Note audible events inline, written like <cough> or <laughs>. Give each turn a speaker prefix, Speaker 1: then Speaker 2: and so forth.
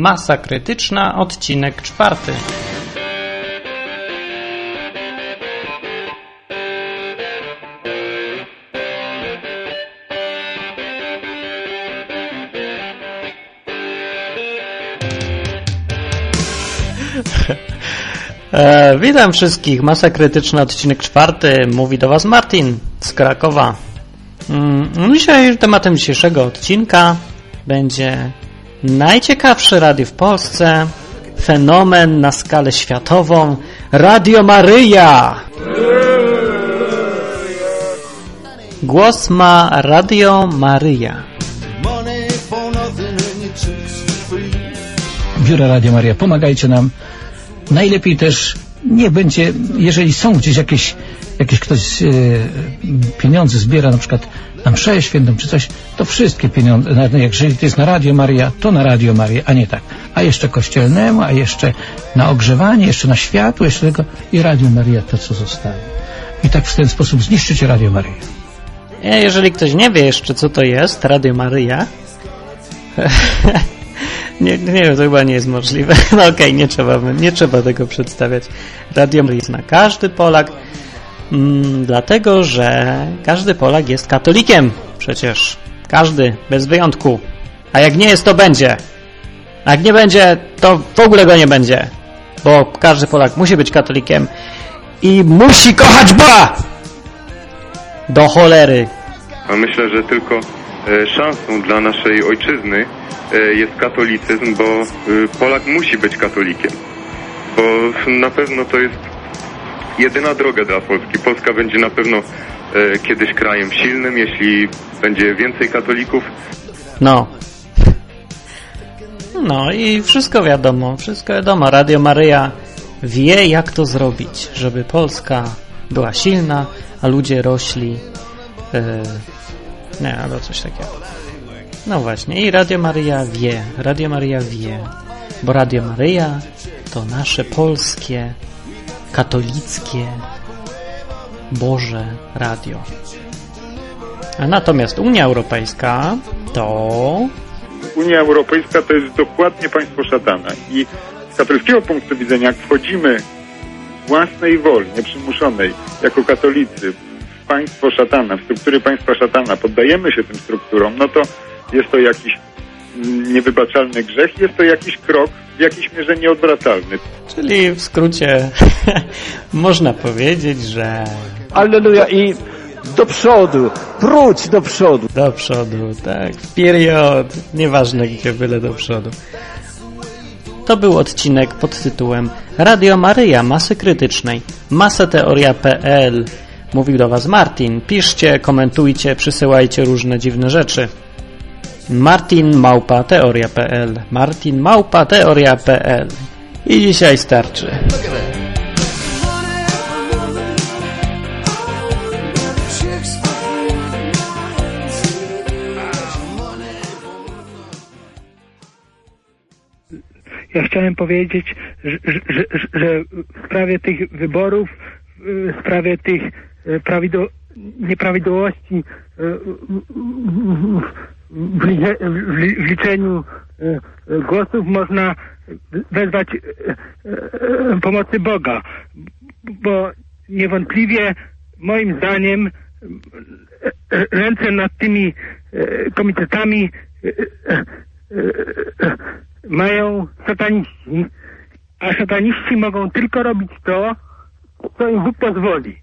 Speaker 1: Masa krytyczna, odcinek czwarty. <laughs> E, witam wszystkich. Masa krytyczna, odcinek czwarty. Mówi do Was Martin z Krakowa. Mm, dzisiaj tematem dzisiejszego odcinka będzie najciekawsze radio w Polsce, fenomen na skalę światową, Radio Maryja. Głos ma Radio Maryja.
Speaker 2: Biura Radio Maria, pomagajcie nam. Najlepiej też nie będzie, jeżeli są gdzieś jakieś, jakieś ktoś e, pieniądze zbiera, na przykład mszę świętą czy coś, to wszystkie pieniądze, na- jeżeli to jest na Radio Maria, to na Radio Maria, a nie tak. A jeszcze kościelnemu, a jeszcze na ogrzewanie, jeszcze na światło, jeszcze tego i Radio Maria to, co zostaje. I tak w ten sposób zniszczycie Radio Maria.
Speaker 1: Jeżeli ktoś nie wie jeszcze, co to jest, Radio Maryja, <laughs> nie, nie wiem, to chyba nie jest możliwe. <laughs> No okej, nie trzeba, nie trzeba tego przedstawiać. Radio Maryja zna każdy Polak, mm, dlatego, że każdy Polak jest katolikiem. Przecież każdy, bez wyjątku. A jak nie jest, to będzie. A jak nie będzie, to w ogóle go nie będzie. Bo każdy Polak musi być katolikiem i musi kochać Boga! Do cholery.
Speaker 3: Myślę, że tylko e, szansą dla naszej ojczyzny e, jest katolicyzm, bo e, Polak musi być katolikiem. Bo na pewno to jest jedyna droga dla Polski. Polska będzie na pewno e, kiedyś krajem silnym, jeśli będzie więcej katolików.
Speaker 1: No. No i wszystko wiadomo, wszystko wiadomo. Radio Maryja wie, jak to zrobić, żeby Polska była silna, a ludzie rośli. Yy, nie, albo coś takiego. No właśnie, i Radio Maryja wie, Radio Maryja wie, bo Radio Maryja to nasze polskie, katolickie, Boże Radio. A natomiast Unia Europejska to
Speaker 4: Unia Europejska to jest dokładnie państwo szatana i z katolickiego punktu widzenia, jak wchodzimy własnej woli, nieprzymuszonej, jako katolicy w państwo szatana, w struktury państwa szatana, poddajemy się tym strukturom, no to jest to jakiś niewybaczalny grzech, jest to jakiś krok w jakiejś mierze nieodwracalny.
Speaker 1: Czyli w skrócie <laughs> można powiedzieć, że
Speaker 5: Alleluja i do przodu, próć do przodu.
Speaker 1: do przodu, tak, w period, nieważne gdzie, byle do przodu. To był odcinek pod tytułem Radio Maryja Masy Krytycznej, masateoria.pl Mówił do Was Martin. Piszcie, komentujcie, przysyłajcie różne dziwne rzeczy. Martin Małpa Teoria.pl Martin Małpa Teoria.pl I dzisiaj starczy.
Speaker 6: Ja chciałem powiedzieć, że, że, że, w sprawie tych wyborów, w sprawie tych e, prawido, nieprawidłowości e, w, li- w, li- w liczeniu e, głosów można wezwać e, e, pomocy Boga, bo niewątpliwie moim zdaniem e, ręce nad tymi e, komitetami e, e, e, mają sataniści, a sataniści mogą tylko robić to, co im Bóg pozwoli.